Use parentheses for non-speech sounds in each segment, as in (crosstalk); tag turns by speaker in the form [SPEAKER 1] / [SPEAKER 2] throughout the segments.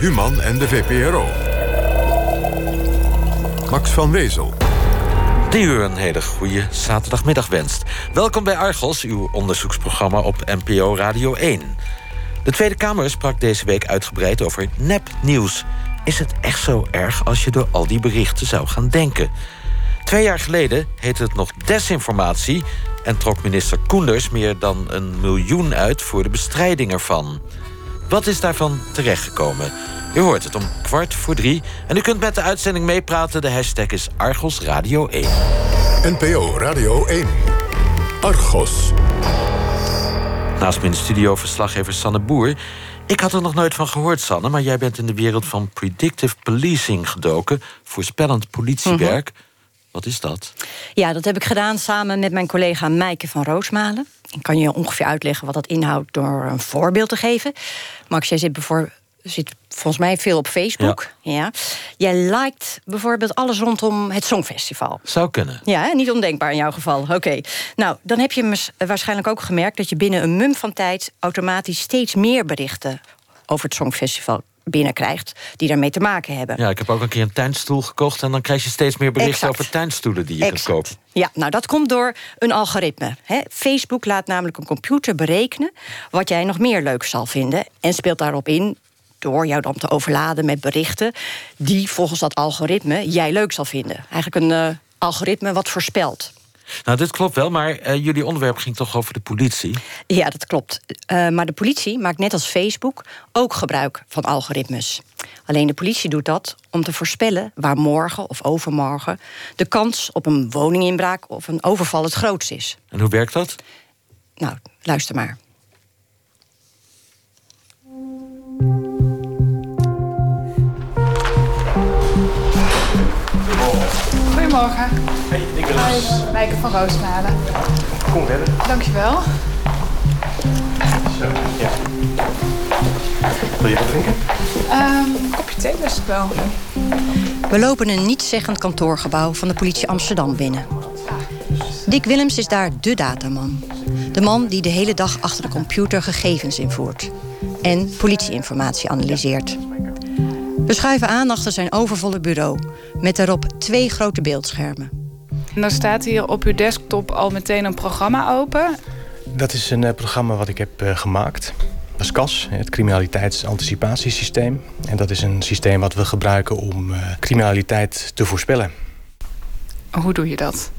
[SPEAKER 1] Human en de VPRO. Max van Wezel.
[SPEAKER 2] Die u een hele goede zaterdagmiddag wenst. Welkom bij Argos, uw onderzoeksprogramma op NPO Radio 1. De Tweede Kamer sprak deze week uitgebreid over nepnieuws. Is het echt zo erg als je door al die berichten zou gaan denken? Twee jaar geleden heette het nog desinformatie... en trok minister Koenders meer dan een miljoen uit... voor de bestrijding ervan. Wat is daarvan terechtgekomen? U hoort het om kwart voor drie. En u kunt met de uitzending meepraten. De hashtag is Argos Radio 1.
[SPEAKER 1] NPO Radio 1. Argos.
[SPEAKER 2] Naast me in de studio verslaggever Sanne Boer. Ik had er nog nooit van gehoord, Sanne... maar jij bent in de wereld van predictive policing gedoken... voorspellend politiewerk. Wat is dat?
[SPEAKER 3] Ja, dat heb ik gedaan samen met mijn collega Mijke van Roosmalen. Ik kan je ongeveer uitleggen wat dat inhoudt door een voorbeeld te geven. Max, jij zit bijvoorbeeld zit volgens mij veel op Facebook. Ja. Jij liked bijvoorbeeld alles rondom het Songfestival.
[SPEAKER 2] Zou kunnen.
[SPEAKER 3] Ja, niet ondenkbaar in jouw geval. Oké. Nou, dan heb je waarschijnlijk ook gemerkt... dat je binnen een mum van tijd automatisch steeds meer berichten... over het Songfestival binnenkrijgt die daarmee te maken hebben.
[SPEAKER 2] Ja, ik heb ook een keer een tuinstoel gekocht... en dan krijg je steeds meer berichten over tuinstoelen die je exact. kunt kopen.
[SPEAKER 3] Ja, nou dat komt door een algoritme. Facebook laat namelijk een computer berekenen... wat jij nog meer leuk zal vinden... en speelt daarop in door jou dan te overladen met berichten die volgens dat algoritme jij leuk zal vinden. Eigenlijk een uh, algoritme wat voorspelt.
[SPEAKER 2] Nou, dit klopt wel, maar uh, jullie onderwerp ging toch over de politie?
[SPEAKER 3] Ja, dat klopt. Uh, maar de politie maakt net als Facebook ook gebruik van algoritmes. Alleen de politie doet dat om te voorspellen waar morgen of overmorgen de kans op een woninginbraak of een overval het grootst is.
[SPEAKER 2] En hoe werkt dat?
[SPEAKER 3] Nou, luister maar.
[SPEAKER 4] Goedemorgen. Hey, ik ben Wijken van Roosmalen.
[SPEAKER 5] Kom verder.
[SPEAKER 4] Dankjewel.
[SPEAKER 5] Zo, ja. Wil je wat drinken?
[SPEAKER 4] Um, een kopje thee best wel.
[SPEAKER 3] We lopen een nietszeggend kantoorgebouw van de politie Amsterdam binnen. Dick Willems is daar de dataman. De man die de hele dag achter de computer gegevens invoert. En politieinformatie analyseert. We schuiven aan achter zijn overvolle bureau... met daarop twee grote beeldschermen.
[SPEAKER 4] En dan staat hier op uw desktop al meteen een programma open.
[SPEAKER 5] Dat is een uh, programma wat ik heb uh, gemaakt. Dat is CAS, het criminaliteitsanticipatiesysteem. En dat is een systeem wat we gebruiken om uh, criminaliteit te voorspellen.
[SPEAKER 4] Hoe doe je dat?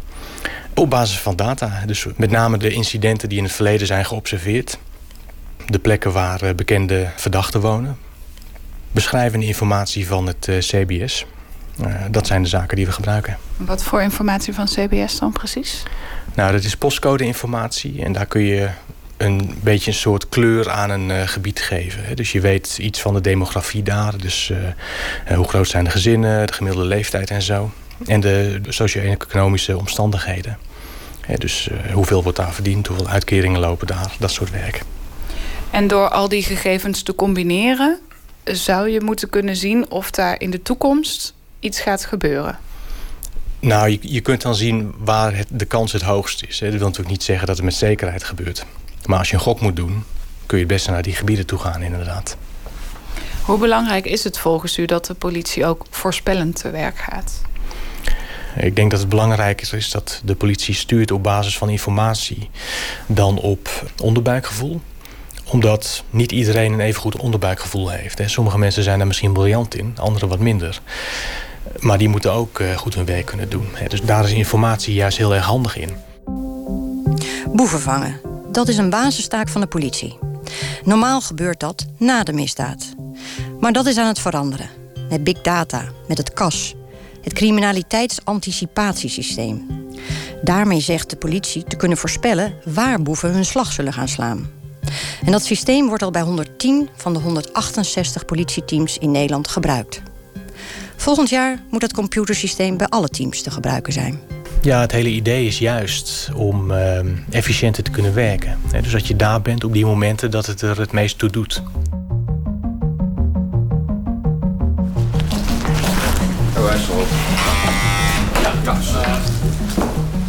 [SPEAKER 5] Op basis van data. Dus met name de incidenten die in het verleden zijn geobserveerd. De plekken waar bekende verdachten wonen beschrijvende informatie van het uh, CBS. Uh, dat zijn de zaken die we gebruiken.
[SPEAKER 4] Wat voor informatie van CBS dan precies?
[SPEAKER 5] Nou, dat is postcode-informatie. En daar kun je een beetje een soort kleur aan een uh, gebied geven. Dus je weet iets van de demografie daar. Dus hoe groot zijn de gezinnen, de gemiddelde leeftijd en zo. En de socio-economische omstandigheden. Dus hoeveel wordt daar verdiend, hoeveel uitkeringen lopen daar, dat soort werk.
[SPEAKER 4] En door al die gegevens te combineren zou je moeten kunnen zien of daar in de toekomst iets gaat gebeuren?
[SPEAKER 5] Nou, je, je kunt dan zien waar het, de kans het hoogst is. Hè. Dat wil natuurlijk niet zeggen dat het met zekerheid gebeurt. Maar als je een gok moet doen, kun je het beste naar die gebieden toe gaan, inderdaad.
[SPEAKER 4] Hoe belangrijk is het volgens u dat de politie ook voorspellend te werk gaat?
[SPEAKER 5] Ik denk dat het belangrijk is dat de politie stuurt op basis van informatie dan op onderbuikgevoel omdat niet iedereen een even goed onderbuikgevoel heeft. Sommige mensen zijn daar misschien briljant in, anderen wat minder. Maar die moeten ook eh, goed hun werk kunnen doen. Dus daar is informatie juist heel erg handig in.
[SPEAKER 3] Boeven vangen, dat is een basistaak van de politie. Normaal gebeurt dat na de misdaad. Maar dat is aan het veranderen. Met big data, met het CAS, het criminaliteitsanticipatiesysteem. Daarmee zegt de politie te kunnen voorspellen waar boeven hun slag zullen gaan slaan. En dat systeem wordt al bij 110 van de 168 politieteams in Nederland gebruikt. Volgend jaar moet het computersysteem bij alle teams te gebruiken zijn.
[SPEAKER 5] Ja, het hele idee is juist om uh, efficiënter te kunnen werken. Dus dat je daar bent op die momenten dat het er het meest toe doet.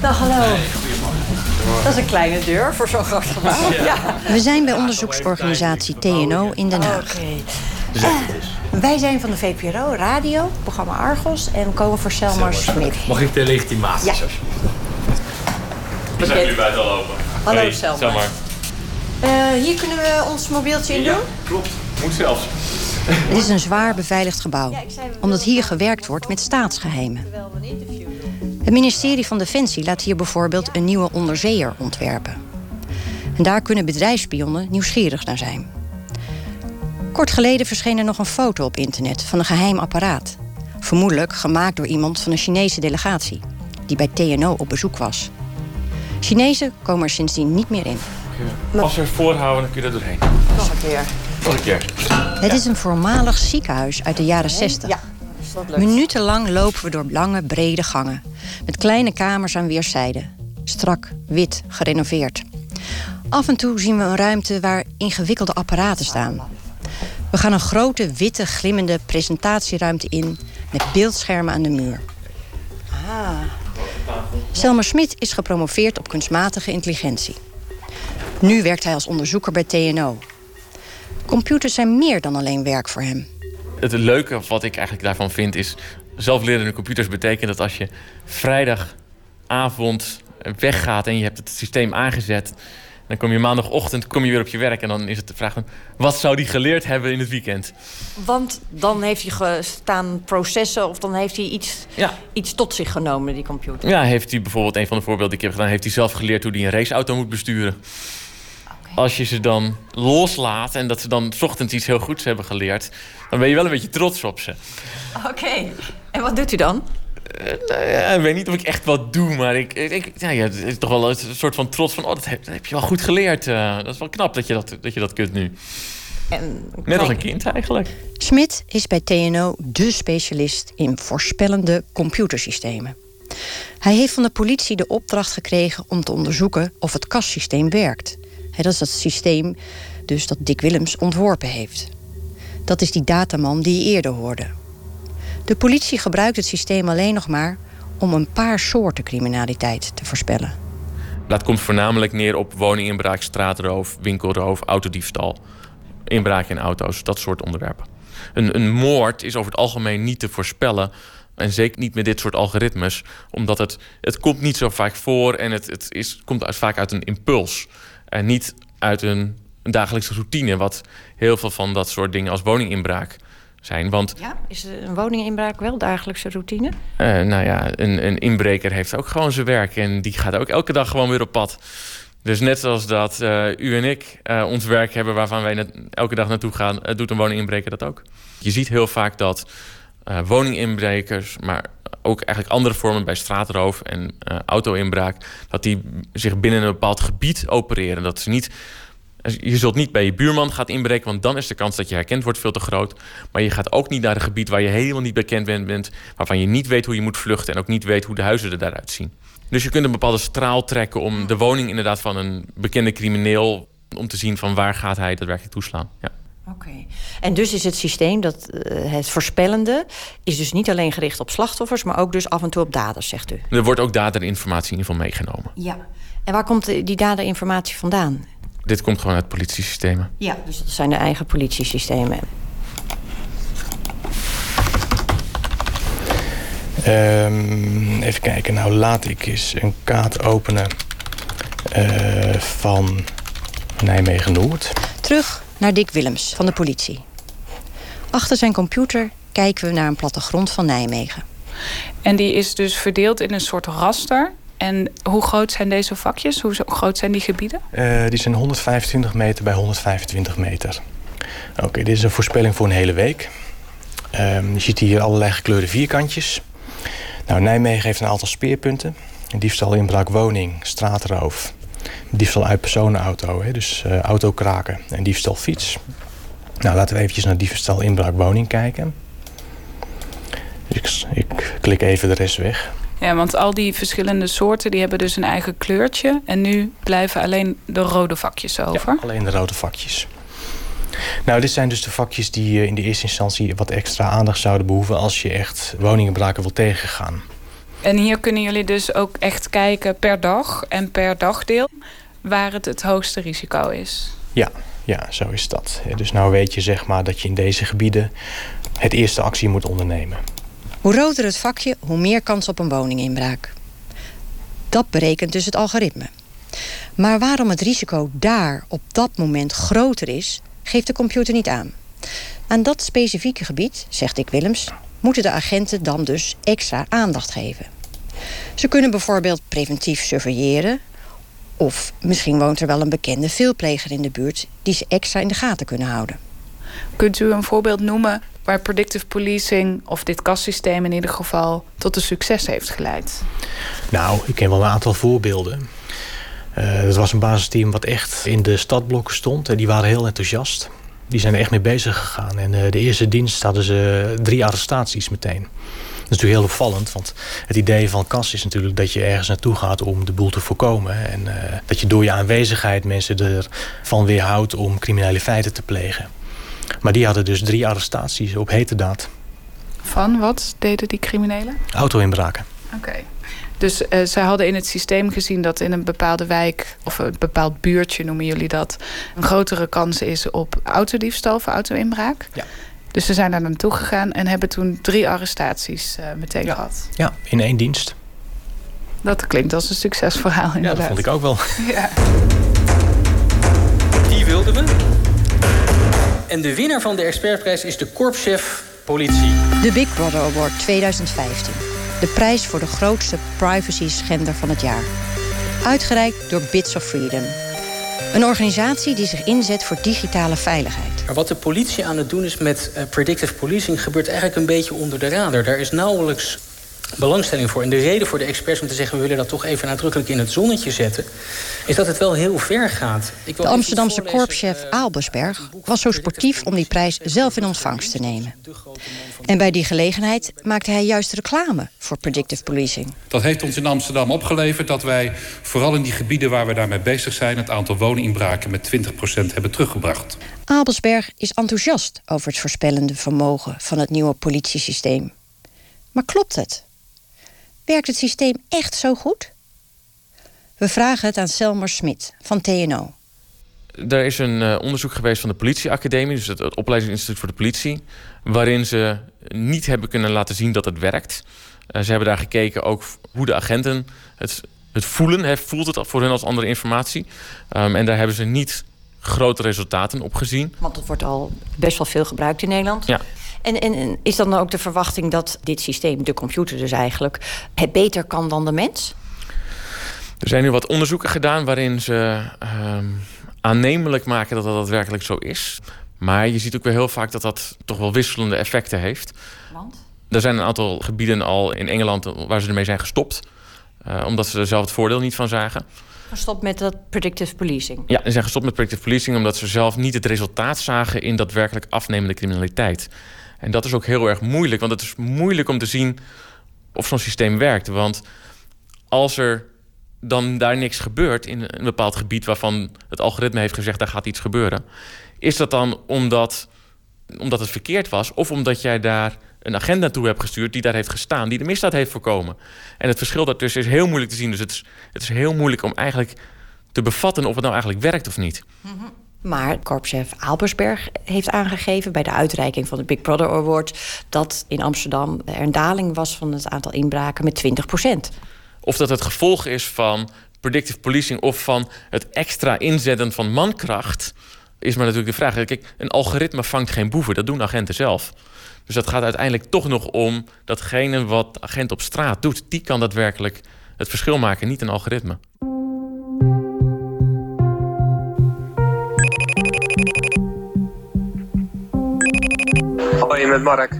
[SPEAKER 3] Dag, hallo. Dat is een kleine deur voor zo'n groot gebouw. Ja. We zijn bij onderzoeksorganisatie TNO in Den Haag.
[SPEAKER 5] Oké. Okay.
[SPEAKER 3] Wij zijn van de VPRO Radio, programma Argos. En we komen voor Selma Smit.
[SPEAKER 6] Mag ik de legitimatie?
[SPEAKER 3] Ja.
[SPEAKER 6] We zijn jullie buiten al open.
[SPEAKER 3] Hallo,
[SPEAKER 6] Hey,
[SPEAKER 3] Selma.
[SPEAKER 6] Selma.
[SPEAKER 3] Eh, hier kunnen we ons mobieltje in doen.
[SPEAKER 6] klopt. Moet zelfs.
[SPEAKER 3] Het is een zwaar beveiligd gebouw, omdat hier gewerkt wordt met staatsgeheimen. Het ministerie van Defensie laat hier bijvoorbeeld een nieuwe onderzeeër ontwerpen. En daar kunnen bedrijfsspionnen nieuwsgierig naar zijn. Kort geleden verscheen er nog een foto op internet van een geheim apparaat. Vermoedelijk gemaakt door iemand van een Chinese delegatie, die bij TNO op bezoek was. Chinezen komen er sindsdien niet meer in.
[SPEAKER 6] Als we het voorhouden, dan kun je er doorheen.
[SPEAKER 3] Nog een keer.
[SPEAKER 6] Nog een keer.
[SPEAKER 3] Het is een voormalig ziekenhuis uit de jaren 60.
[SPEAKER 7] Ja.
[SPEAKER 3] Minutenlang lopen we door lange, brede gangen. Met kleine kamers aan weerszijden. Strak, wit, gerenoveerd. Af en toe zien we een ruimte waar ingewikkelde apparaten staan. We gaan een grote, witte, glimmende presentatieruimte in... met beeldschermen aan de muur. Ah. Selma Smit is gepromoveerd op kunstmatige intelligentie. Nu werkt hij als onderzoeker bij TNO. Computers zijn meer dan alleen werk voor hem.
[SPEAKER 6] Het leuke wat ik eigenlijk daarvan vind is... zelflerende computers betekent dat als je vrijdagavond weggaat... en je hebt het systeem aangezet... dan kom je maandagochtend kom je weer op je werk... en dan is het de vraag van... wat zou die geleerd hebben in het weekend?
[SPEAKER 7] Want dan heeft hij gestaan processen of dan heeft hij iets,
[SPEAKER 6] Ja.
[SPEAKER 7] iets tot zich genomen, die computer.
[SPEAKER 6] Ja, heeft hij bijvoorbeeld een van de voorbeelden die ik heb gedaan... heeft hij zelf geleerd hoe hij een raceauto moet besturen. Als je ze dan loslaat en dat ze dan 's ochtends iets heel goeds hebben geleerd... dan ben je wel een beetje trots op ze.
[SPEAKER 7] Oké. En wat doet u dan?
[SPEAKER 6] Nou ja, ik weet niet of ik echt wat doe, maar ik, ik, ja, ja, het is toch wel een soort van trots van... oh, dat heb, dat heb je wel goed geleerd. eh, dat is wel knap dat je dat, dat, je dat kunt nu.
[SPEAKER 7] En,
[SPEAKER 6] Net als een kind eigenlijk.
[SPEAKER 3] Smit is bij TNO dé specialist in voorspellende computersystemen. Hij heeft van de politie de opdracht gekregen om te onderzoeken of het kassysteem werkt. Dat is dat systeem dus dat Dick Willems ontworpen heeft. Dat is die dataman die je eerder hoorde. De politie gebruikt het systeem alleen nog maar om een paar soorten criminaliteit te voorspellen.
[SPEAKER 6] Dat komt voornamelijk neer op woninginbraak, straatroof, winkelroof, autodiefstal. Inbraak in auto's, dat soort onderwerpen. Een, een moord is over het algemeen niet te voorspellen. En zeker niet met dit soort algoritmes. Omdat het, het komt niet zo vaak voor en het, het is, komt vaak uit een impuls. En niet uit een, een dagelijkse routine. Wat heel veel van dat soort dingen als woninginbraak zijn. Want
[SPEAKER 7] Ja, is een woninginbraak wel dagelijkse routine?
[SPEAKER 6] eh, nou ja, een, een inbreker heeft ook gewoon zijn werk. En die gaat ook elke dag gewoon weer op pad. Dus net zoals dat eh, u en ik eh, ons werk hebben waarvan wij elke dag naartoe gaan, doet een woninginbreker dat ook. Je ziet heel vaak dat eh, woninginbrekers, maar ook eigenlijk andere vormen bij straatroof en eh auto-inbraak, dat die zich binnen een bepaald gebied opereren. Dat ze niet. Je zult niet bij je buurman gaan inbreken, want dan is de kans dat je herkend wordt veel te groot. Maar je gaat ook niet naar een gebied waar je helemaal niet bekend bent, bent, waarvan je niet weet hoe je moet vluchten en ook niet weet hoe de huizen er daaruit zien. Dus je kunt een bepaalde straal trekken om de woning inderdaad van een bekende crimineel, om te zien van waar gaat hij daadwerkelijk toeslaan. Ja.
[SPEAKER 7] Oké. En dus is het systeem, dat, eh, het voorspellende, is dus niet alleen gericht op slachtoffers, maar ook dus af en toe op daders, zegt u.
[SPEAKER 6] Er wordt ook daterinformatie in ieder geval meegenomen.
[SPEAKER 7] Ja. En waar komt die data-informatie vandaan?
[SPEAKER 6] Dit komt gewoon uit politiesystemen.
[SPEAKER 7] Ja, dus dat zijn de eigen politiesystemen.
[SPEAKER 5] Ehm, even kijken, nou laat ik eens een kaart openen eh, van Nijmegen-Noord.
[SPEAKER 3] Terug naar Dick Willems van de politie. Achter zijn computer kijken we naar een plattegrond van Nijmegen.
[SPEAKER 4] En die is dus verdeeld in een soort raster. En hoe groot zijn deze vakjes? Hoe groot zijn die gebieden?
[SPEAKER 5] Eh, die zijn 125 meter bij 125 meter. Oké, dit is een voorspelling voor een hele week. Ehm, je ziet hier allerlei gekleurde vierkantjes. Nou, Nijmegen heeft een aantal speerpunten. Diefstal, inbraak, woning, straatroof. Diefstal uit personenauto, hè, dus eh, autokraken en diefstal fiets. Nou, laten we eventjes naar diefstal, inbraak, woning kijken. Dus ik, ik klik even de rest weg.
[SPEAKER 4] Ja, want al die verschillende soorten die hebben dus een eigen kleurtje. En nu blijven alleen de rode vakjes over.
[SPEAKER 5] Ja, alleen de rode vakjes. Nou, dit zijn dus de vakjes die eh, in de eerste instantie wat extra aandacht zouden behoeven als je echt woninginbraken wil tegengaan.
[SPEAKER 4] En hier kunnen jullie dus ook echt kijken per dag en per dagdeel waar het het hoogste risico is.
[SPEAKER 5] Ja, ja, zo is dat. Dus nou weet je zeg maar dat je in deze gebieden het eerste actie moet ondernemen.
[SPEAKER 3] Hoe roder het vakje, hoe meer kans op een woninginbraak. Dat berekent dus het algoritme. Maar waarom het risico daar op dat moment groter is, geeft de computer niet aan. Aan dat specifieke gebied, zegt Dick Willems, moeten de agenten dan dus extra aandacht geven. Ze kunnen bijvoorbeeld preventief surveilleren. Of misschien woont er wel een bekende veelpleger in de buurt die ze extra in de gaten kunnen houden.
[SPEAKER 4] Kunt u een voorbeeld noemen waar predictive policing, of dit kassysteem in ieder geval, tot een succes heeft geleid?
[SPEAKER 5] Nou, ik ken wel een aantal voorbeelden. Uh, het was een basisteam wat echt in de stadblokken stond. En die waren heel enthousiast. Die zijn er echt mee bezig gegaan. En uh, de eerste dienst hadden ze drie arrestaties meteen. Dat is natuurlijk heel opvallend, want het idee van KAS is natuurlijk dat je ergens naartoe gaat om de boel te voorkomen. En uh, dat je door je aanwezigheid mensen ervan weerhoudt om criminele feiten te plegen. Maar die hadden dus drie arrestaties op hete daad.
[SPEAKER 4] Van wat deden die criminelen?
[SPEAKER 5] Auto-inbraken.
[SPEAKER 4] Oké. Dus uh, zij hadden in het systeem gezien dat in een bepaalde wijk, of een bepaald buurtje noemen jullie dat, een grotere kans is op autodiefstal of auto-inbraak. Ja. Dus ze zijn daar naartoe gegaan en hebben toen drie arrestaties uh, meteen
[SPEAKER 5] ja.
[SPEAKER 4] gehad.
[SPEAKER 5] Ja, in één dienst.
[SPEAKER 4] Dat klinkt als een succesverhaal inderdaad.
[SPEAKER 5] Ja, dat vond ik ook wel. (laughs)
[SPEAKER 4] Ja.
[SPEAKER 8] Die wilden we. En de winnaar van de expertprijs is de korpschef politie.
[SPEAKER 3] De Big Brother Award 2015. De prijs voor de grootste privacy-schender van het jaar. Uitgereikt door Bits of Freedom. Een organisatie die zich inzet voor digitale veiligheid.
[SPEAKER 8] Maar wat de politie aan het doen is met uh, predictive policing... gebeurt eigenlijk een beetje onder de radar. Daar is nauwelijks belangstelling voor. En de reden voor de experts om te zeggen... we willen dat toch even nadrukkelijk in het zonnetje zetten... is dat het wel heel ver gaat.
[SPEAKER 3] Ik wil de Amsterdamse korpschef Aalbersberg was zo sportief... om die prijs zelf in ontvangst te nemen. En bij die gelegenheid maakte hij juist reclame voor predictive policing.
[SPEAKER 9] Dat heeft ons in Amsterdam opgeleverd dat wij... vooral in die gebieden waar we daarmee bezig zijn... het aantal woninginbraken met 20% hebben teruggebracht.
[SPEAKER 3] Aalbersberg is enthousiast over het voorspellende vermogen... van het nieuwe politiesysteem. Maar klopt het? Werkt het systeem echt zo goed? We vragen het aan Selmer Smit van TNO.
[SPEAKER 6] Er is een uh, onderzoek geweest van de politieacademie, dus het, het, opleidingsinstituut voor de politie, waarin ze niet hebben kunnen laten zien dat het werkt. Uh, ze hebben daar gekeken ook hoe de agenten het, het voelen. He, voelt het voor hen als andere informatie? Um, en daar hebben ze niet grote resultaten op gezien.
[SPEAKER 7] Want het wordt al best wel veel gebruikt in Nederland.
[SPEAKER 6] Ja.
[SPEAKER 7] En, en, en, is dan ook de verwachting dat dit systeem, de computer dus eigenlijk, het beter kan dan de mens?
[SPEAKER 6] Er zijn nu wat onderzoeken gedaan waarin ze um, aannemelijk maken dat dat daadwerkelijk zo is. Maar je ziet ook weer heel vaak dat dat toch wel wisselende effecten heeft.
[SPEAKER 7] Want?
[SPEAKER 6] Er zijn een aantal gebieden al in Engeland waar ze ermee zijn gestopt. Uh, omdat ze er zelf het voordeel niet van zagen.
[SPEAKER 7] Gestopt met dat predictive policing?
[SPEAKER 6] Ja, ze zijn gestopt met predictive policing omdat ze zelf niet het resultaat zagen in daadwerkelijk afnemende criminaliteit. En dat is ook heel erg moeilijk, want het is moeilijk om te zien of zo'n systeem werkt. Want als er dan daar niks gebeurt in een bepaald gebied waarvan het algoritme heeft gezegd daar gaat iets gebeuren, is dat dan omdat, omdat het verkeerd was of omdat jij daar een agent naartoe hebt gestuurd die daar heeft gestaan, die de misdaad heeft voorkomen. En het verschil daartussen is heel moeilijk te zien. Dus het is, het is heel moeilijk om eigenlijk te bevatten of het nou eigenlijk werkt of niet.
[SPEAKER 7] Mm-hmm. Maar korpschef Albersberg heeft aangegeven bij de uitreiking van de Big Brother Award dat in Amsterdam er een daling was van het aantal inbraken met 20%
[SPEAKER 6] Of dat het gevolg is van predictive policing of van het extra inzetten van mankracht, is maar natuurlijk de vraag. Kijk, een algoritme vangt geen boeven, dat doen agenten zelf. Dus dat gaat uiteindelijk toch nog om datgene wat agent op straat doet. Die kan daadwerkelijk het verschil maken, niet een algoritme.
[SPEAKER 10] Met Mark.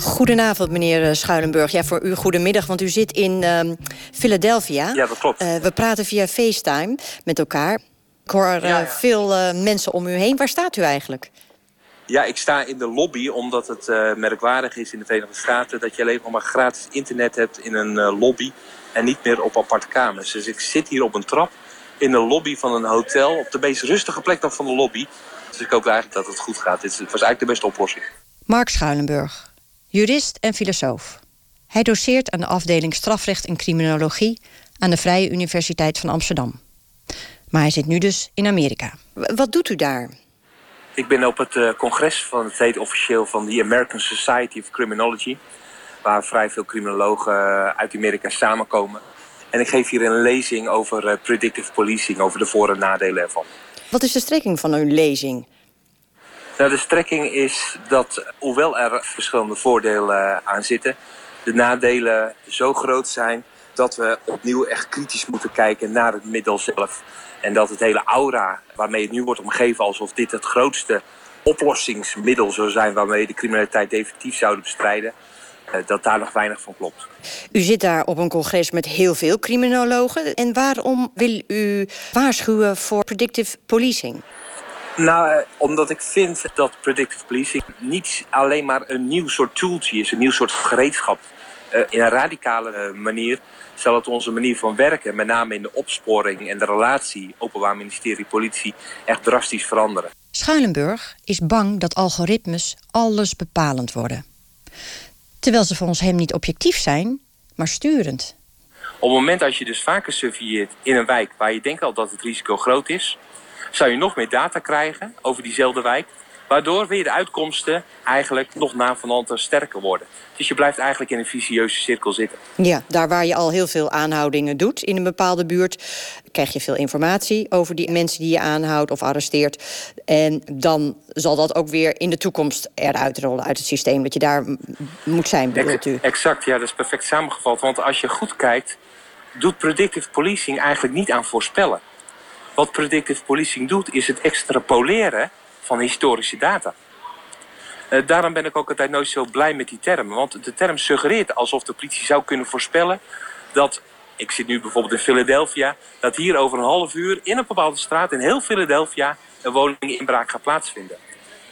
[SPEAKER 3] Goedenavond, meneer Schuilenburg. Ja, voor u goedemiddag, want u zit in um, Philadelphia.
[SPEAKER 10] Ja, dat klopt.
[SPEAKER 3] Uh, we praten via FaceTime met elkaar. Ik hoor ja, ja. veel uh, mensen om u heen. Waar staat u eigenlijk?
[SPEAKER 10] Ja, ik sta in de lobby omdat het merkwaardig is in de Verenigde Staten... dat je alleen nog maar gratis internet hebt in een lobby en niet meer op aparte kamers. Dus ik zit hier op een trap in de lobby van een hotel... op de meest rustige plek dan van de lobby. Dus ik hoop eigenlijk dat het goed gaat. Dit was eigenlijk de beste oplossing.
[SPEAKER 3] Mark Schuilenburg, jurist en filosoof. Hij doseert aan de afdeling strafrecht en criminologie... aan de Vrije Universiteit van Amsterdam. Maar hij zit nu dus in Amerika. Wat doet u daar?
[SPEAKER 10] Ik ben op het uh, congres van het heet officieel van de American Society of Criminology. Waar vrij veel criminologen uit Amerika samenkomen. En ik geef hier een lezing over uh, predictive policing, over de voor- en nadelen ervan.
[SPEAKER 3] Wat is de strekking van uw lezing?
[SPEAKER 10] Nou, de strekking is dat, hoewel er verschillende voordelen aan zitten, de nadelen zo groot zijn dat we opnieuw echt kritisch moeten kijken naar het middel zelf. En dat het hele aura waarmee het nu wordt omgeven alsof dit het grootste oplossingsmiddel zou zijn waarmee de criminaliteit definitief zouden bestrijden, eh, dat daar nog weinig van klopt.
[SPEAKER 3] U zit daar op een congres met heel veel criminologen. En waarom wil u waarschuwen voor predictive policing?
[SPEAKER 10] Nou, eh, omdat ik vind dat predictive policing niet alleen maar een nieuw soort tooltje is, een nieuw soort gereedschap. Uh, in een radicale manier zal het onze manier van werken, met name in de opsporing en de relatie Openbaar Ministerie-politie, echt drastisch veranderen.
[SPEAKER 3] Schuilenburg is bang dat algoritmes alles bepalend worden. Terwijl ze volgens hem niet objectief zijn, maar sturend.
[SPEAKER 10] Op het moment dat je dus vaker surveilleert in een wijk waar je denkt al dat het risico groot is, zou je nog meer data krijgen over diezelfde wijk. Waardoor weer de uitkomsten eigenlijk nog na van sterker worden. Dus je blijft eigenlijk in een vicieuze cirkel zitten.
[SPEAKER 3] Ja, daar waar je al heel veel aanhoudingen doet in een bepaalde buurt... krijg je veel informatie over die mensen die je aanhoudt of arresteert. En dan zal dat ook weer in de toekomst eruit rollen uit het systeem. Dat je daar moet zijn, bedoelt u?
[SPEAKER 10] Exact, ja, dat is perfect samengevat. Want als je goed kijkt, doet predictive policing eigenlijk niet aan voorspellen. Wat predictive policing doet, is het extrapoleren van historische data. Uh, daarom ben ik ook altijd nooit zo blij met die term. Want de term suggereert alsof de politie zou kunnen voorspellen dat. Ik zit nu bijvoorbeeld in Philadelphia. Dat hier over een half uur in een bepaalde straat in heel Philadelphia een woninginbraak gaat plaatsvinden.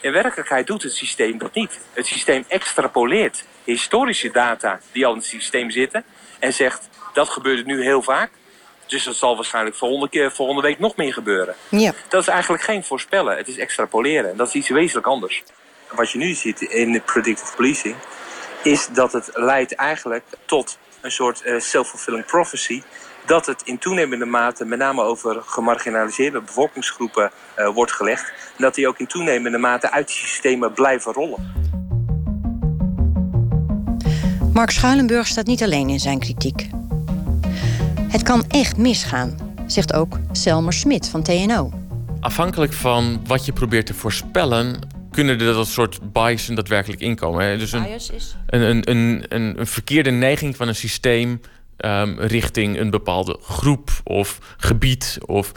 [SPEAKER 10] In werkelijkheid doet het systeem dat niet. Het systeem extrapoleert historische data die al in het systeem zitten. En zegt dat gebeurt nu heel vaak. Dus dat zal waarschijnlijk volgende, keer, volgende week nog meer gebeuren.
[SPEAKER 3] Ja.
[SPEAKER 10] Dat is eigenlijk geen voorspellen. Het is extrapoleren. En dat is iets wezenlijk anders. Wat je nu ziet in predictive policing... is dat het leidt eigenlijk tot een soort uh, self-fulfilling prophecy... dat het in toenemende mate met name over gemarginaliseerde bevolkingsgroepen uh, wordt gelegd... en dat die ook in toenemende mate uit die systemen blijven rollen.
[SPEAKER 3] Mark Schuilenburg staat niet alleen in zijn kritiek. Het kan echt misgaan, zegt ook Selmer Smit van TNO.
[SPEAKER 6] Afhankelijk van wat je probeert te voorspellen, kunnen er dat soort biasen daadwerkelijk inkomen. Dus een, een, een, een, een, verkeerde neiging van een systeem um, richting een bepaalde groep of gebied. Of,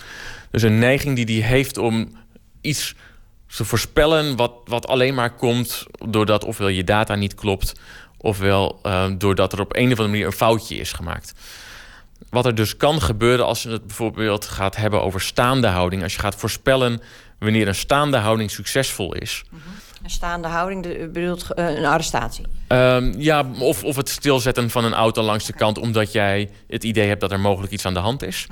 [SPEAKER 6] dus een neiging die die heeft om iets te voorspellen wat, wat alleen maar komt doordat ofwel je data niet klopt, ofwel um, doordat er op een of andere manier een foutje is gemaakt. Wat er dus kan gebeuren als je het bijvoorbeeld gaat hebben over staande houding. Als je gaat voorspellen wanneer een staande houding succesvol is.
[SPEAKER 3] Mhm. Een staande houding bedoelt uh, een arrestatie?
[SPEAKER 6] Um, ja, of, of het stilzetten van een auto langs de kant... omdat jij het idee hebt dat er mogelijk iets aan de hand is.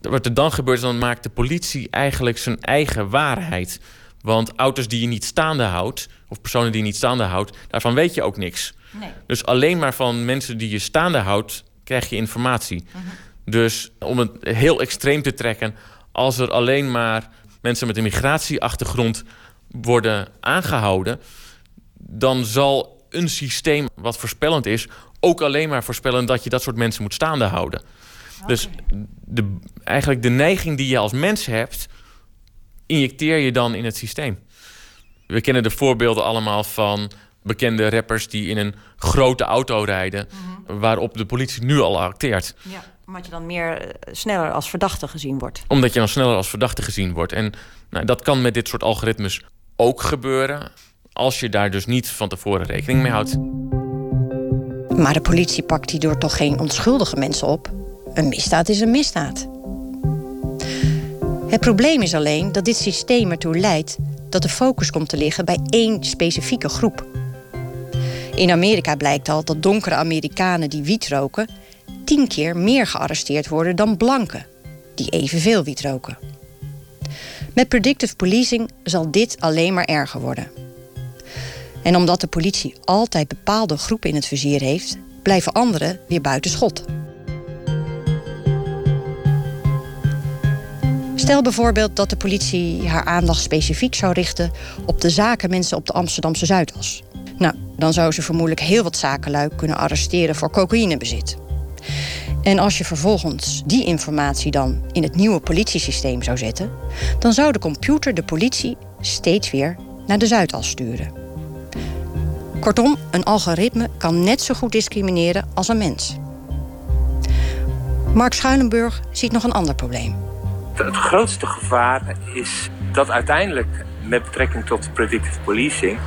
[SPEAKER 6] Wat er dan gebeurt, dan maakt de politie eigenlijk zijn eigen waarheid. Want auto's die je niet staande houdt... of personen die je niet staande houdt... daarvan weet je ook niks.
[SPEAKER 3] Nee.
[SPEAKER 6] Dus alleen maar van mensen die je staande houdt krijg je informatie. Dus om het heel extreem te trekken, als er alleen maar mensen met een migratieachtergrond worden aangehouden, dan zal een systeem wat voorspellend is, ook alleen maar voorspellen dat je dat soort mensen moet staande houden. Dus de, eigenlijk de neiging die je als mens hebt, injecteer je dan in het systeem. We kennen de voorbeelden allemaal van bekende rappers die in een grote auto rijden, mhm. waarop de politie nu al acteert.
[SPEAKER 3] Ja, omdat je dan meer eh, sneller als verdachte gezien wordt.
[SPEAKER 6] Omdat je dan sneller als verdachte gezien wordt. En nou, dat kan met dit soort algoritmes ook gebeuren, als je daar dus niet van tevoren rekening mee houdt.
[SPEAKER 3] Maar de politie pakt hierdoor toch geen onschuldige mensen op. Een misdaad is een misdaad. Het probleem is alleen dat dit systeem ertoe leidt dat de focus komt te liggen bij één specifieke groep. In Amerika blijkt al dat donkere Amerikanen die wiet roken... tien keer meer gearresteerd worden dan blanken... die evenveel wiet roken. Met predictive policing zal dit alleen maar erger worden. En omdat de politie altijd bepaalde groepen in het vizier heeft... blijven anderen weer buiten schot. Stel bijvoorbeeld dat de politie haar aandacht specifiek zou richten op de zakenmensen op de Amsterdamse Zuidas. Nou, dan zou ze vermoedelijk heel wat zakenlui kunnen arresteren voor cocaïnebezit. En als je vervolgens die informatie dan in het nieuwe politiesysteem zou zetten, dan zou de computer de politie steeds weer naar de Zuidas sturen. Kortom, een algoritme kan net zo goed discrimineren als een mens. Mark Schuilenburg ziet nog een ander probleem.
[SPEAKER 10] Het grootste gevaar is dat uiteindelijk met betrekking tot predictive policing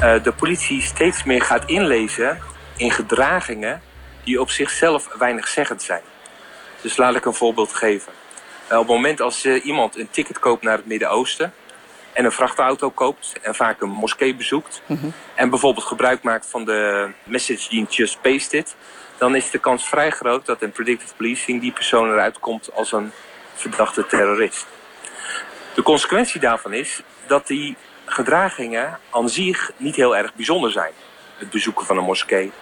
[SPEAKER 10] de politie steeds meer gaat inlezen in gedragingen die op zichzelf weinig zeggend zijn. Dus laat ik een voorbeeld geven. Uh, op het moment als uh, iemand een ticket koopt naar het Midden-Oosten en een vrachtauto koopt en vaak een moskee bezoekt mm -hmm. en bijvoorbeeld gebruik maakt van de message dienst Just Paste It, dan is de kans vrij groot dat in predictive policing die persoon eruit komt als een verdachte terrorist. De consequentie daarvan is dat die gedragingen aan zich niet heel erg bijzonder zijn. Het bezoeken van een moskee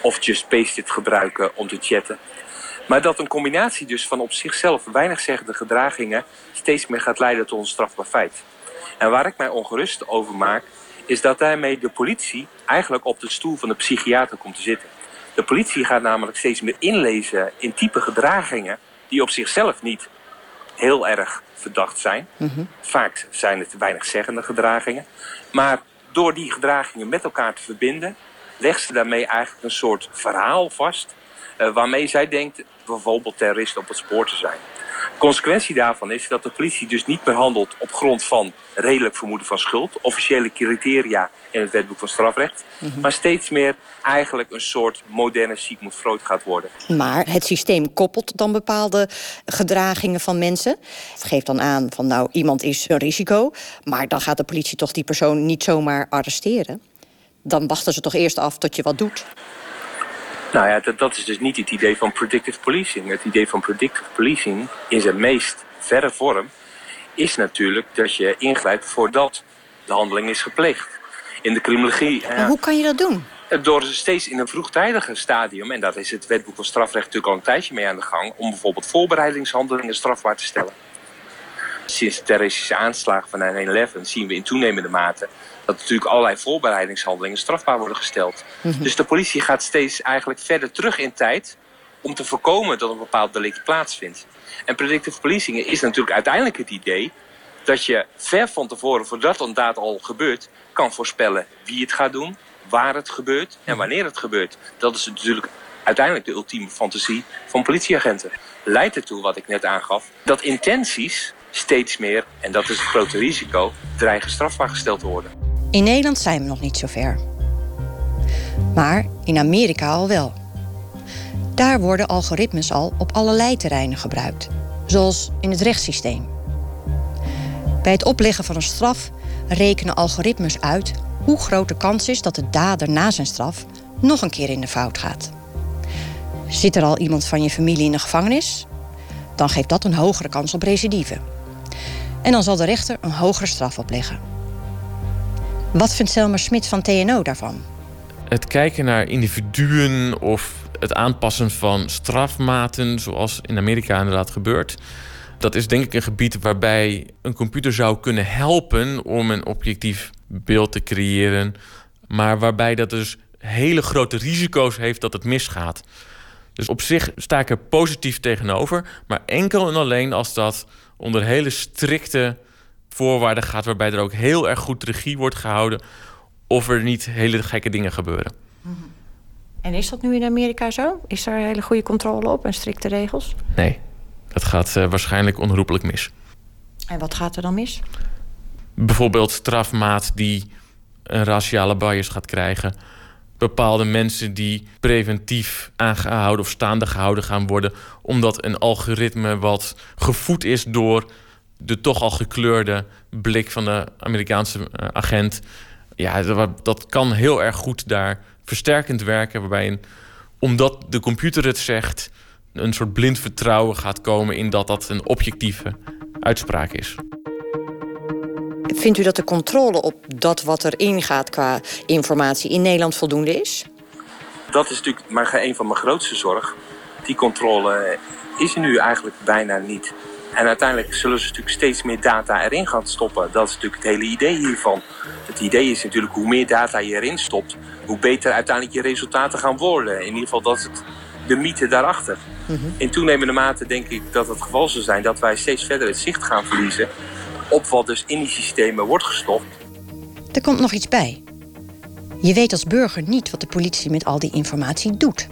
[SPEAKER 10] of just it gebruiken om te chatten. Maar dat een combinatie dus van op zichzelf weinig zeggende gedragingen steeds meer gaat leiden tot een strafbaar feit. En waar ik mij ongerust over maak, is dat daarmee de politie eigenlijk op de stoel van de psychiater komt te zitten. De politie gaat namelijk steeds meer inlezen in type gedragingen die op zichzelf niet heel erg verdacht zijn. Mm Vaak zijn het weinig zeggende gedragingen. Maar door die gedragingen met elkaar te verbinden, legt ze daarmee eigenlijk een soort verhaal vast. Uh, waarmee zij denkt bijvoorbeeld terroristen op het spoor te zijn. Consequentie daarvan is dat de politie dus niet meer handelt op grond van redelijk vermoeden van schuld, officiële criteria in het wetboek van strafrecht, mm -hmm. maar steeds meer eigenlijk een soort moderne Sigmund Freud gaat worden.
[SPEAKER 3] Maar het systeem koppelt dan bepaalde gedragingen van mensen. Het geeft dan aan van nou iemand is een risico, maar dan gaat de politie toch die persoon niet zomaar arresteren. Dan wachten ze toch eerst af tot je wat doet.
[SPEAKER 10] Nou ja, dat, dat is dus niet het idee van predictive policing. Het idee van predictive policing in zijn meest verre vorm is natuurlijk dat je ingrijpt voordat de handeling is gepleegd. In de criminologie.
[SPEAKER 3] Maar hoe kan je dat doen?
[SPEAKER 10] Door steeds in een vroegtijdiger stadium, en daar is het wetboek van strafrecht natuurlijk al een tijdje mee aan de gang, om bijvoorbeeld voorbereidingshandelingen strafbaar te stellen. Sinds de terroristische aanslagen van 9-11 zien we in toenemende mate dat natuurlijk allerlei voorbereidingshandelingen strafbaar worden gesteld. Mm -hmm. Dus de politie gaat steeds eigenlijk verder terug in tijd om te voorkomen dat een bepaald delict plaatsvindt. En predictive policing is natuurlijk uiteindelijk het idee dat je ver van tevoren, voordat een daad al gebeurt, kan voorspellen wie het gaat doen, waar het gebeurt en wanneer het gebeurt. Dat is natuurlijk uiteindelijk de ultieme fantasie van politieagenten. Leidt ertoe, wat ik net aangaf, dat intenties steeds meer, en dat is het grote risico, dreigen strafbaar gesteld te worden.
[SPEAKER 3] In Nederland zijn we nog niet zo ver. Maar in Amerika al wel. Daar worden algoritmes al op allerlei terreinen gebruikt, zoals in het rechtssysteem. Bij het opleggen van een straf rekenen algoritmes uit hoe groot de kans is dat de dader na zijn straf nog een keer in de fout gaat. Zit er al iemand van je familie in de gevangenis? Dan geeft dat een hogere kans op recidive. En dan zal de rechter een hogere straf opleggen. Wat vindt Selma Smit van TNO daarvan?
[SPEAKER 6] Het kijken naar individuen of het aanpassen van strafmaten, zoals in Amerika inderdaad gebeurt. Dat is denk ik een gebied waarbij een computer zou kunnen helpen om een objectief beeld te creëren, maar waarbij dat dus hele grote risico's heeft dat het misgaat. Dus op zich sta ik er positief tegenover, maar enkel en alleen als dat onder hele strikte voorwaarden gaat, waarbij er ook heel erg goed regie wordt gehouden of er niet hele gekke dingen gebeuren.
[SPEAKER 7] En is dat nu in Amerika zo? Is daar hele goede controle op en strikte regels?
[SPEAKER 6] Nee, dat gaat uh, waarschijnlijk onherroepelijk mis.
[SPEAKER 7] En wat gaat er dan mis?
[SPEAKER 6] Bijvoorbeeld strafmaat die een raciale bias gaat krijgen. Bepaalde mensen die preventief aangehouden of staande gehouden gaan worden, omdat een algoritme wat gevoed is door de toch al gekleurde blik van de Amerikaanse uh, agent. Ja, dat, dat, kan heel erg goed daar versterkend werken. Waarbij, een, omdat de computer het zegt, een soort blind vertrouwen gaat komen in dat dat een objectieve uitspraak is.
[SPEAKER 3] Vindt u dat de controle op dat wat erin gaat qua informatie in Nederland voldoende is?
[SPEAKER 10] Dat is natuurlijk maar een van mijn grootste zorgen. Die controle is er nu eigenlijk bijna niet. En uiteindelijk zullen ze natuurlijk steeds meer data erin gaan stoppen. Dat is natuurlijk het hele idee hiervan. Het idee is natuurlijk hoe meer data je erin stopt, hoe beter uiteindelijk je resultaten gaan worden. In ieder geval dat is het, de mythe daarachter. In toenemende mate denk ik dat het geval zal zijn dat wij steeds verder het zicht gaan verliezen op wat dus in die systemen wordt gestopt.
[SPEAKER 3] Er komt nog iets bij. Je weet als burger niet wat de politie met al die informatie doet.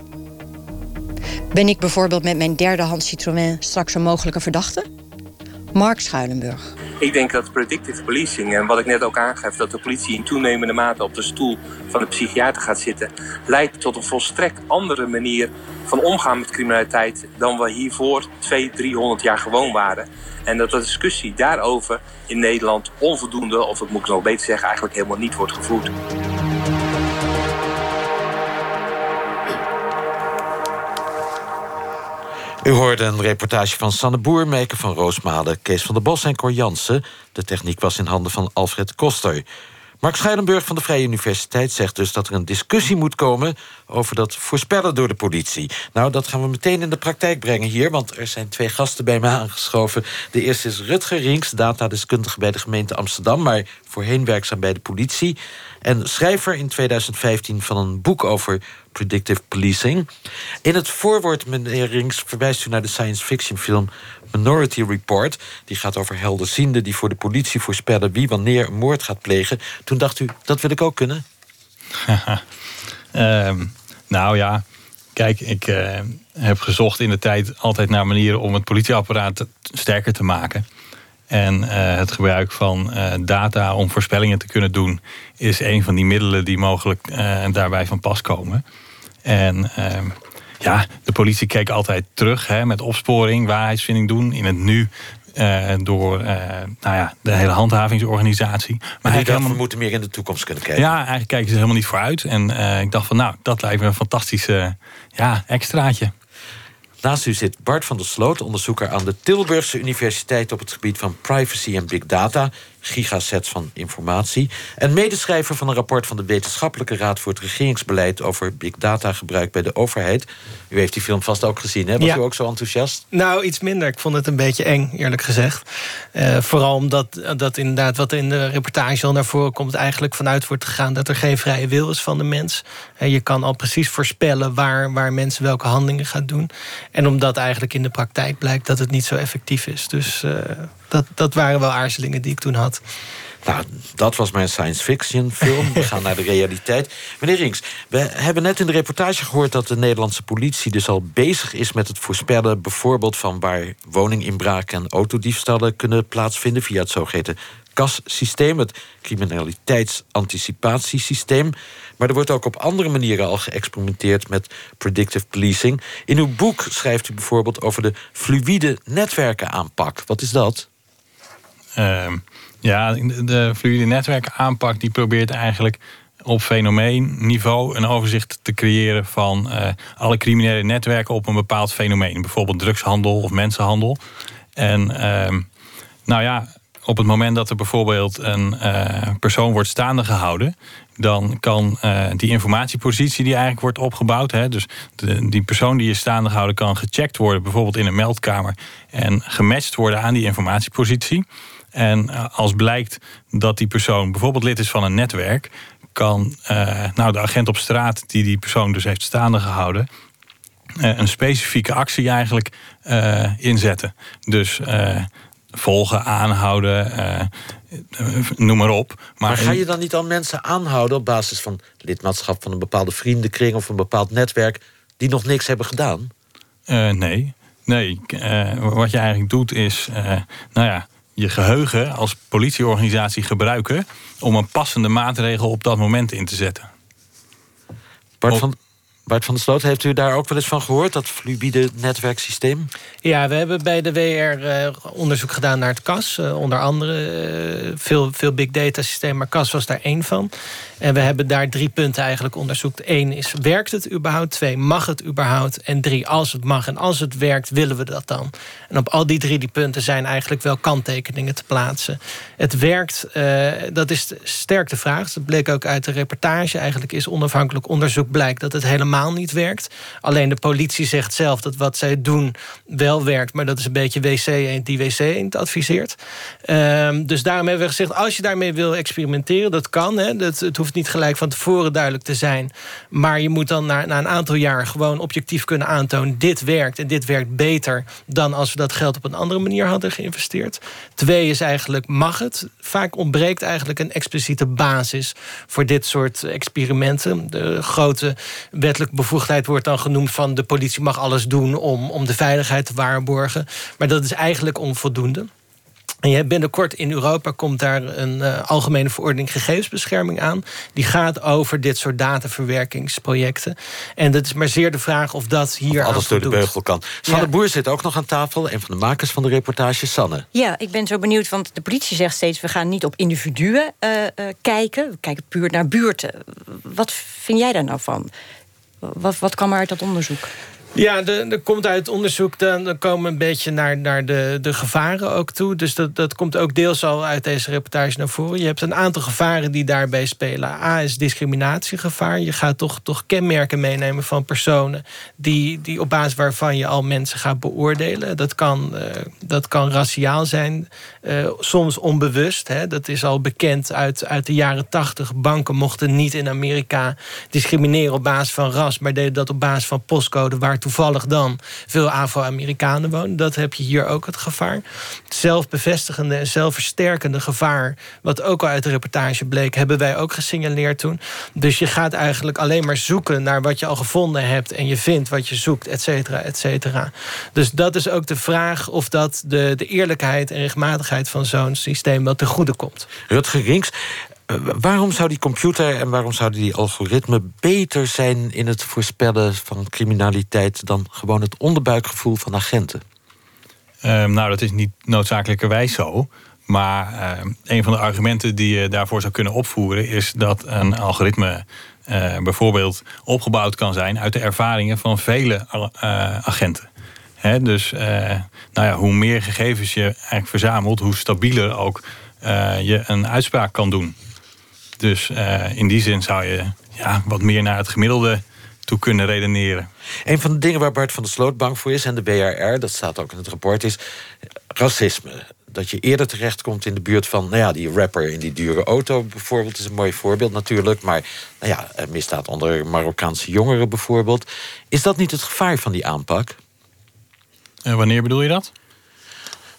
[SPEAKER 3] Ben ik bijvoorbeeld met mijn derdehands Citroën straks een mogelijke verdachte? Mark Schuilenburg.
[SPEAKER 10] Ik denk dat predictive policing, en wat ik net ook aangeef, dat de politie in toenemende mate op de stoel van de psychiater gaat zitten, leidt tot een volstrekt andere manier van omgaan met criminaliteit dan we hiervoor 200, 300 jaar gewoon waren. En dat de discussie daarover in Nederland onvoldoende, of dat moet ik nog beter zeggen, eigenlijk helemaal niet wordt gevoerd.
[SPEAKER 2] U hoorde een reportage van Sanne Boermeker van Roosmalen, Kees van der Bos en Cor Jansen. De techniek was in handen van Alfred Koster. Mark Scheidenburg van de Vrije Universiteit zegt dus dat er een discussie moet komen over dat voorspellen door de politie. Nou, dat gaan we meteen in de praktijk brengen hier, want er zijn twee gasten bij me aangeschoven. De eerste is Rutger Rinks, datadeskundige bij de gemeente Amsterdam, maar voorheen werkzaam bij de politie. En schrijver in 2015 van een boek over predictive policing. In het voorwoord, meneer Rinks, verwijst u naar de science fiction film Minority Report. Die gaat over helderzienden die voor de politie voorspellen wie wanneer een moord gaat plegen. Toen dacht u, dat wil ik ook kunnen? (laughs)
[SPEAKER 11] Ehm, nou ja, kijk, ik eh, heb gezocht in de tijd altijd naar manieren om het politieapparaat sterker te maken. En eh, het gebruik van eh, data om voorspellingen te kunnen doen, is een van die middelen die mogelijk daarbij van pas komen. En ehm, ja, de politie keek altijd terug hè, met opsporing, waarheidsvinding doen. In het nu uh, door uh, nou ja, de hele handhavingsorganisatie.
[SPEAKER 2] Maar, maar helemaal... we moeten meer in de toekomst kunnen kijken.
[SPEAKER 11] Ja, eigenlijk kijken ze helemaal niet vooruit. En uh, ik dacht van nou, dat lijkt me een fantastische ja, extraatje.
[SPEAKER 2] Naast u zit Bart van der Sloot, onderzoeker aan de Tilburgse Universiteit op het gebied van privacy en big data gigasets van informatie. En medeschrijver van een rapport van de Wetenschappelijke Raad voor het Regeringsbeleid over big data gebruik bij de overheid. U heeft die film vast ook gezien, hè? Was u ook zo enthousiast?
[SPEAKER 12] Nou, iets minder. Ik vond het een beetje eng, eerlijk gezegd. Uh, vooral omdat dat inderdaad wat in de reportage al naar voren komt, eigenlijk vanuit wordt gegaan dat er geen vrije wil is van de mens. En je kan al precies voorspellen waar, waar mensen welke handelingen gaan doen. En omdat eigenlijk in de praktijk blijkt dat het niet zo effectief is. Dus. Uh, dat, dat waren wel aarzelingen die ik toen had.
[SPEAKER 2] Nou, dat was mijn science fiction film. We gaan naar de realiteit. Meneer Rinks, we hebben net in de reportage gehoord... dat de Nederlandse politie dus al bezig is met het voorspellen... bijvoorbeeld van waar woninginbraken en autodiefstallen kunnen plaatsvinden... via het zogeheten CAS-systeem, het criminaliteitsanticipatiesysteem. Maar er wordt ook op andere manieren al geëxperimenteerd met predictive policing. In uw boek schrijft u bijvoorbeeld over de fluïde netwerken aanpak. Wat is dat?
[SPEAKER 11] Uh, ja, de fluide netwerken aanpak die probeert eigenlijk op fenomeenniveau een overzicht te creëren van uh, alle criminele netwerken op een bepaald fenomeen. Bijvoorbeeld drugshandel of mensenhandel. En uh, nou ja, op het moment dat er bijvoorbeeld een uh, persoon wordt staande gehouden, dan kan uh, die informatiepositie die eigenlijk wordt opgebouwd, hè, dus de, die persoon die is staande gehouden, kan gecheckt worden, bijvoorbeeld in een meldkamer, en gematcht worden aan die informatiepositie. En uh, als blijkt dat die persoon bijvoorbeeld lid is van een netwerk, kan nou, de agent op straat die die persoon dus heeft staande gehouden, een specifieke actie eigenlijk inzetten. Dus volgen, aanhouden, noem maar op.
[SPEAKER 2] Maar, maar, ga je dan niet al mensen aanhouden op basis van lidmaatschap van een bepaalde vriendenkring of een bepaald netwerk die nog niks hebben gedaan?
[SPEAKER 11] Nee. Nee, wat je eigenlijk doet is, nou ja, je geheugen als politieorganisatie gebruiken om een passende maatregel op dat moment in te zetten.
[SPEAKER 2] Bart van, Bart van der Sloot, heeft u daar ook wel eens van gehoord, dat fluïde netwerksysteem?
[SPEAKER 12] Ja, we hebben bij de WR uh, onderzoek gedaan naar het CAS. Uh, onder andere uh, veel, veel big data systemen, maar CAS was daar één van. En we hebben daar drie punten eigenlijk onderzoekt. Eén is, werkt het überhaupt? Twee, mag het überhaupt? En drie, als het mag en als het werkt, willen we dat dan? En op al die drie die punten zijn eigenlijk wel kanttekeningen te plaatsen. Het werkt, dat is sterk de vraag. Dat bleek ook uit de reportage. Eigenlijk is onafhankelijk onderzoek blijkt dat het helemaal niet werkt. Alleen de politie zegt zelf dat wat zij doen wel werkt, maar dat is een beetje WC eend die WC eend adviseert. Ehm, dus daarom hebben we gezegd, als je daarmee wil experimenteren, dat kan. Hè, dat, het hoeft niet gelijk van tevoren duidelijk te zijn. Maar je moet dan na, na een aantal jaar gewoon objectief kunnen aantonen, dit werkt en dit werkt beter dan als we dat geld op een andere manier hadden geïnvesteerd. Twee is eigenlijk, mag het? Vaak ontbreekt eigenlijk een expliciete basis voor dit soort experimenten. De grote wettelijke bevoegdheid wordt dan genoemd van de politie mag alles doen om, om de veiligheid te waarborgen. Maar dat is eigenlijk onvoldoende. En je hebt binnenkort in Europa komt daar een uh, algemene verordening gegevensbescherming aan. Die gaat over dit soort dataverwerkingsprojecten. En dat is maar zeer de vraag of dat hier.
[SPEAKER 2] Of alles door de beugel kan. Sanne ja. Boer zit ook nog aan tafel, een van de makers van de reportage. Sanne.
[SPEAKER 3] Ja, ik ben zo benieuwd, want de politie zegt steeds: we gaan niet op individuen uh, uh, kijken. We kijken puur naar buurten. Wat vind jij daar nou van? Wat, wat kwam er uit dat onderzoek?
[SPEAKER 12] Ja, er komt uit onderzoek, dan, komen een beetje naar, naar de, de gevaren ook toe. Dus dat, dat komt ook deels al uit deze reportage naar voren. Je hebt een aantal gevaren die daarbij spelen. A is discriminatiegevaar. Je gaat toch, toch kenmerken meenemen van personen... Die, die op basis waarvan je al mensen gaat beoordelen. Dat kan, uh, dat kan raciaal zijn, uh, soms onbewust. Hè. Dat is al bekend uit, uit de jaren tachtig. Banken mochten niet in Amerika discrimineren op basis van ras... maar deden dat op basis van postcode... waar toevallig dan veel Afro-Amerikanen wonen. Dat heb je hier ook het gevaar. Het zelfbevestigende en zelfversterkende gevaar... wat ook al uit de reportage bleek... hebben wij ook gesignaleerd toen. Dus je gaat eigenlijk alleen maar zoeken naar wat je al gevonden hebt... en je vindt wat je zoekt, et cetera, et cetera. Dus dat is ook de vraag of dat de, de eerlijkheid en rechtmatigheid... van zo'n systeem wel ten goede komt.
[SPEAKER 2] Rutger Rinks, waarom zou die computer en waarom zouden die algoritme beter zijn in het voorspellen van criminaliteit dan gewoon het onderbuikgevoel van agenten?
[SPEAKER 11] Uh, nou, dat is niet noodzakelijkerwijs zo. Maar uh, een van de argumenten die je daarvoor zou kunnen opvoeren is dat een algoritme uh, bijvoorbeeld opgebouwd kan zijn uit de ervaringen van vele agenten. He, dus nou ja, hoe meer gegevens je eigenlijk verzamelt, hoe stabieler ook je een uitspraak kan doen. Dus uh, in die zin zou je ja, wat meer naar het gemiddelde toe kunnen redeneren.
[SPEAKER 2] Een van de dingen waar Bart van der Sloot bang voor is... en de BRR, dat staat ook in het rapport, is racisme. Dat je eerder terechtkomt in de buurt van... nou ja, die rapper in die dure auto bijvoorbeeld... is een mooi voorbeeld natuurlijk. Maar nou ja, misdaad onder Marokkaanse jongeren bijvoorbeeld. Is dat niet het gevaar van die aanpak?
[SPEAKER 11] En wanneer bedoel je dat?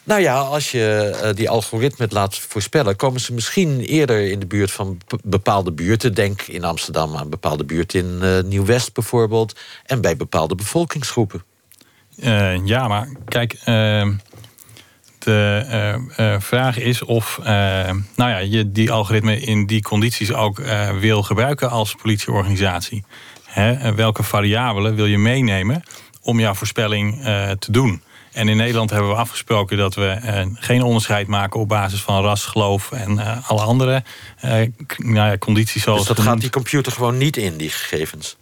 [SPEAKER 2] Nou ja, als je uh, die algoritme laat voorspellen... komen ze misschien eerder in de buurt van bepaalde buurten. Denk in Amsterdam aan bepaalde buurten in uh, Nieuw-West bijvoorbeeld... en bij bepaalde bevolkingsgroepen.
[SPEAKER 11] Uh, ja, maar kijk... Ehm, de vraag is of nou ja, je die algoritme in die condities ook wil gebruiken als politieorganisatie. Hè? welke variabelen wil je meenemen om jouw voorspelling te doen? En in Nederland hebben we afgesproken dat we uh, geen onderscheid maken op basis van ras, geloof en uh, alle andere uh, nou ja, condities. Zoals
[SPEAKER 2] dus dat gaat die computer gewoon niet in, die gegevens?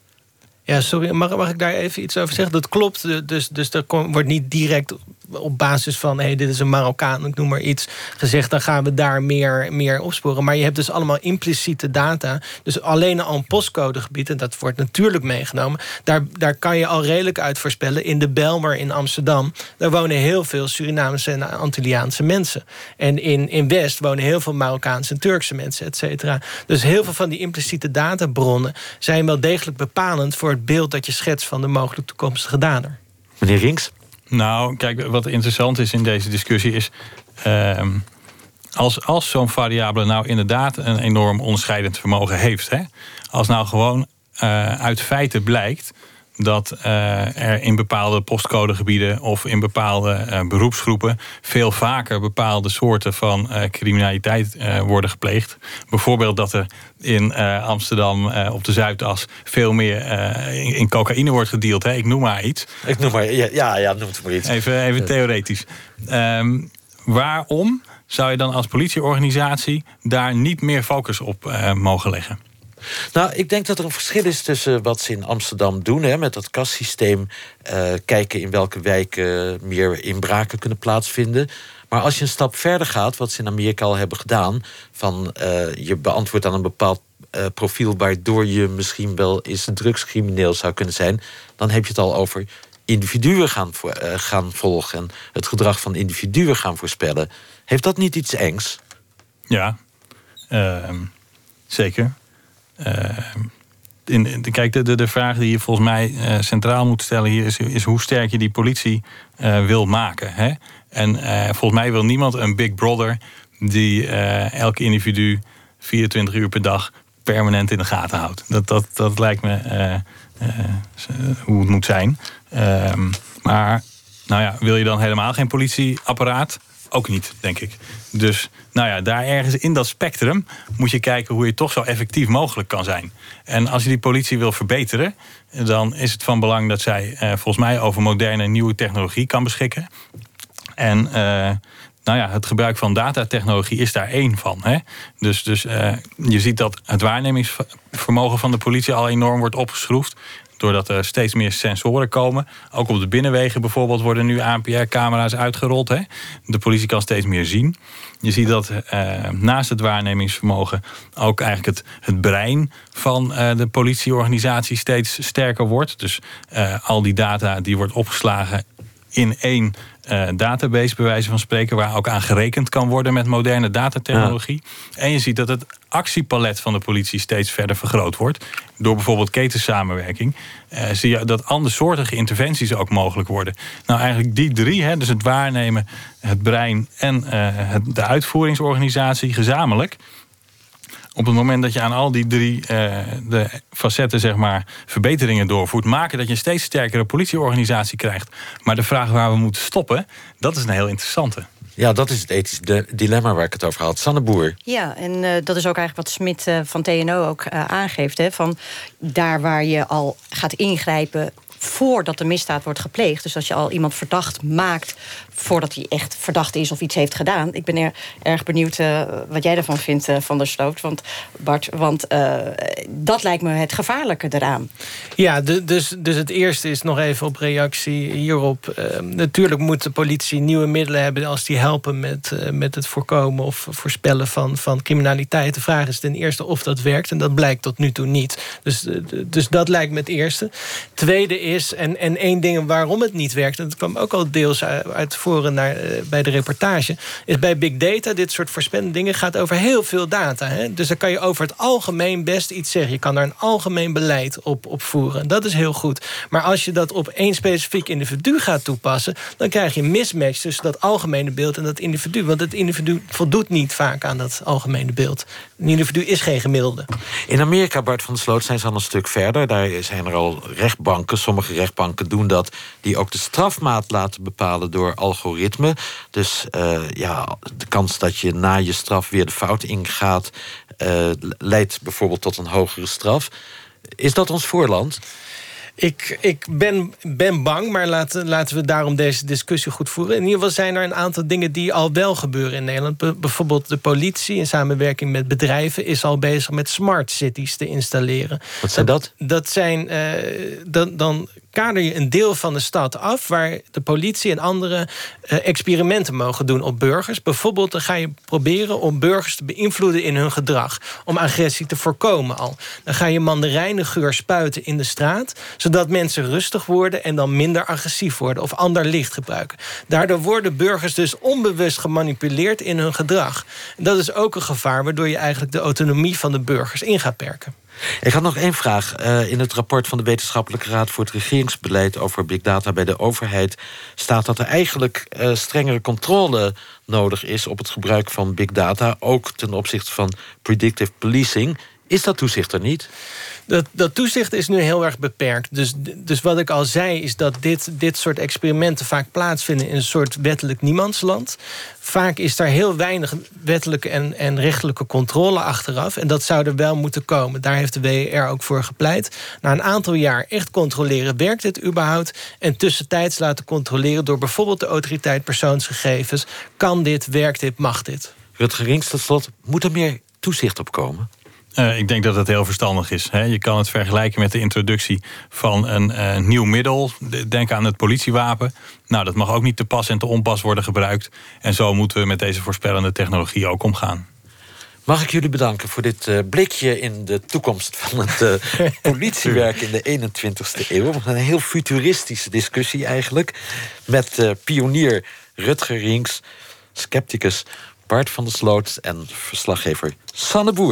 [SPEAKER 12] Ja, sorry, mag, mag ik daar even iets over zeggen? Dat klopt, dus, dus er wordt niet direct op basis van hey, dit is een Marokkaan, ik noem maar iets, gezegd, dan gaan we daar meer, meer opsporen. Maar je hebt dus allemaal impliciete data. Dus alleen al een postcodegebied, en dat wordt natuurlijk meegenomen, daar, daar kan je al redelijk uit voorspellen. In de Belmer in Amsterdam, daar wonen heel veel Surinamese en Antilliaanse mensen. En in, in West wonen heel veel Marokkaanse en Turkse mensen, et cetera. Dus heel veel van die impliciete databronnen zijn wel degelijk bepalend voor het beeld dat je schetst van de mogelijk toekomstige dader.
[SPEAKER 2] Meneer Rinks?
[SPEAKER 11] Nou, kijk, wat interessant is in deze discussie is. Uh, als, als zo'n variabele nou inderdaad een enorm onderscheidend vermogen heeft. Hè, als nou gewoon uh, uit feiten blijkt dat uh, er in bepaalde postcodegebieden of in bepaalde uh, beroepsgroepen veel vaker bepaalde soorten van uh, criminaliteit worden gepleegd. Bijvoorbeeld dat er in Amsterdam op de Zuidas veel meer in, in, cocaïne wordt gedeeld. Hè? Ik noem maar iets.
[SPEAKER 2] Ik noem maar, ja, ja, noem het maar iets.
[SPEAKER 11] Even, even theoretisch. Um, waarom zou je dan als politieorganisatie daar niet meer focus op mogen leggen?
[SPEAKER 2] Nou, ik denk dat er een verschil is tussen wat ze in Amsterdam doen... Hè, met dat kassysteem, uh, kijken in welke wijken meer inbraken kunnen plaatsvinden... Maar als je een stap verder gaat, wat ze in Amerika al hebben gedaan... van uh, je beantwoordt aan een bepaald uh, profiel waardoor je misschien wel eens een drugscrimineel zou kunnen zijn, dan heb je het al over individuen gaan, gaan volgen en het gedrag van individuen gaan voorspellen. Heeft dat niet iets engs?
[SPEAKER 11] Ja, uh, zeker. Ehm, in, kijk, de, de, de vraag die je volgens mij uh, centraal moet stellen hier is, is hoe sterk je die politie uh, wil maken. Hè? En volgens mij wil niemand een Big Brother die elk individu 24 uur per dag permanent in de gaten houdt. Dat, dat, dat lijkt me hoe het moet zijn. Ehm, maar nou ja, wil je dan helemaal geen politieapparaat? Ook niet, denk ik. Dus nou ja, daar ergens in dat spectrum moet je kijken hoe je toch zo effectief mogelijk kan zijn. En als je die politie wil verbeteren, dan is het van belang dat zij eh, volgens mij over moderne nieuwe technologie kan beschikken. En eh, nou ja, het gebruik van datatechnologie is daar één van. Hè? Dus, dus uh, je ziet dat het waarnemingsvermogen van de politie al enorm wordt opgeschroefd doordat er steeds meer sensoren komen. Ook op de binnenwegen bijvoorbeeld worden nu ANPR-camera's uitgerold. Hè. De politie kan steeds meer zien. Je ziet dat eh, naast het waarnemingsvermogen ook eigenlijk het, het brein van uh, de politieorganisatie steeds sterker wordt. Dus uh, al die data die wordt opgeslagen in één uh, database, bij wijze van spreken, waar ook aan gerekend kan worden met moderne datatechnologie. Ja. En je ziet dat het actiepalet van de politie steeds verder vergroot wordt. Door bijvoorbeeld ketensamenwerking. Uh, zie je dat andersoortige interventies ook mogelijk worden. Nou, eigenlijk die drie, hè, dus het waarnemen, het brein en uh, het, de uitvoeringsorganisatie gezamenlijk op het moment dat je aan al die drie uh, de facetten zeg maar, verbeteringen doorvoert, maken dat je een steeds sterkere politieorganisatie krijgt. Maar de vraag waar we moeten stoppen, dat is een heel interessante.
[SPEAKER 2] Ja, dat is het ethische dilemma waar ik het over had. Sanne Boer.
[SPEAKER 3] Ja, en uh, dat is ook eigenlijk wat Smit uh, van TNO ook aangeeft. Hè, van daar waar je al gaat ingrijpen voordat de misdaad wordt gepleegd. Dus als je al iemand verdacht maakt voordat hij echt verdacht is of iets heeft gedaan. Ik ben er, erg benieuwd uh, wat jij ervan vindt, uh, Van der Sloot. Want Bart, want uh, dat lijkt me het gevaarlijke eraan.
[SPEAKER 12] Ja, dus, dus het eerste is nog even op reactie hierop. natuurlijk moet de politie nieuwe middelen hebben... als die helpen met, met het voorkomen of voorspellen van, van criminaliteit. De vraag is ten eerste of dat werkt. En dat blijkt tot nu toe niet. Dus, dus dat lijkt me het eerste. Tweede is, en, en één ding waarom het niet werkt... en dat kwam ook al deels uit voren naar, uh, bij de reportage... is bij big data, dit soort voorspellende dingen... gaat over heel veel data. Hè? Dus dan kan je over het algemeen best iets zeggen. Je kan daar een algemeen beleid op, op voeren. Dat is heel goed. Maar als je dat op één specifiek individu gaat toepassen... dan krijg je mismatch tussen dat algemene beeld en dat individu. Want het individu voldoet niet vaak aan dat algemene beeld. Een individu is geen gemiddelde.
[SPEAKER 2] In Amerika, Bart van der Sloot, zijn ze al een stuk verder. Daar zijn er al rechtbanken, sommige rechtbanken doen dat... die ook de strafmaat laten bepalen door algoritme. Dus uh, ja, de kans dat je na je straf weer de fout ingaat... Uh, leidt bijvoorbeeld tot een hogere straf. Is dat ons voorland?
[SPEAKER 12] Ik, ik ben, ben bang, maar laten, laten we daarom deze discussie goed voeren. In ieder geval zijn er een aantal dingen die al wel gebeuren in Nederland. bijvoorbeeld de politie in samenwerking met bedrijven... is al bezig met smart cities te installeren.
[SPEAKER 2] Wat zijn dat?
[SPEAKER 12] Dat, zijn... Uh, dan, dan kader je een deel van de stad af... waar de politie en andere uh, experimenten mogen doen op burgers. Bijvoorbeeld dan ga je proberen om burgers te beïnvloeden in hun gedrag. Om agressie te voorkomen al. Dan ga je mandarijnengeur spuiten in de straat... zodat mensen rustig worden en dan minder agressief worden... of ander licht gebruiken. Daardoor worden burgers dus onbewust gemanipuleerd in hun gedrag. Dat is ook een gevaar waardoor je eigenlijk de autonomie van de burgers in gaat perken.
[SPEAKER 2] Ik had nog één vraag. Uh, in het rapport van de Wetenschappelijke Raad voor het Regeringsbeleid over big data bij de overheid staat dat er eigenlijk uh, strengere controle nodig is op het gebruik van big data, ook ten opzichte van predictive policing. Is dat toezicht er niet?
[SPEAKER 12] Dat, dat toezicht is nu heel erg beperkt. Dus, dus wat ik al zei is dat dit, dit soort experimenten vaak plaatsvinden... in een soort wettelijk niemandsland. Vaak is daar heel weinig wettelijke en, en rechtelijke controle achteraf. En dat zou er wel moeten komen. Daar heeft de WER ook voor gepleit. Na een aantal jaar echt controleren, werkt dit überhaupt? En tussentijds laten controleren door bijvoorbeeld de autoriteit persoonsgegevens. Kan dit, werkt dit, mag dit?
[SPEAKER 2] Rutger Ringst, tot slot, moet er meer toezicht op komen?
[SPEAKER 11] Eh, ik denk dat het heel verstandig is. Hè. Je kan het vergelijken met de introductie van een eh, nieuw middel. Denk aan het politiewapen. Nou, dat mag ook niet te pas en te onpas worden gebruikt. En zo moeten we met deze voorspellende technologie ook omgaan.
[SPEAKER 2] Mag ik jullie bedanken voor dit eh, blikje in de toekomst van het (laughs) politiewerk in de 21ste eeuw. Een heel futuristische discussie eigenlijk. Met pionier Rutger Rinks, scepticus Bart van der Sloot en verslaggever Sanne Boer.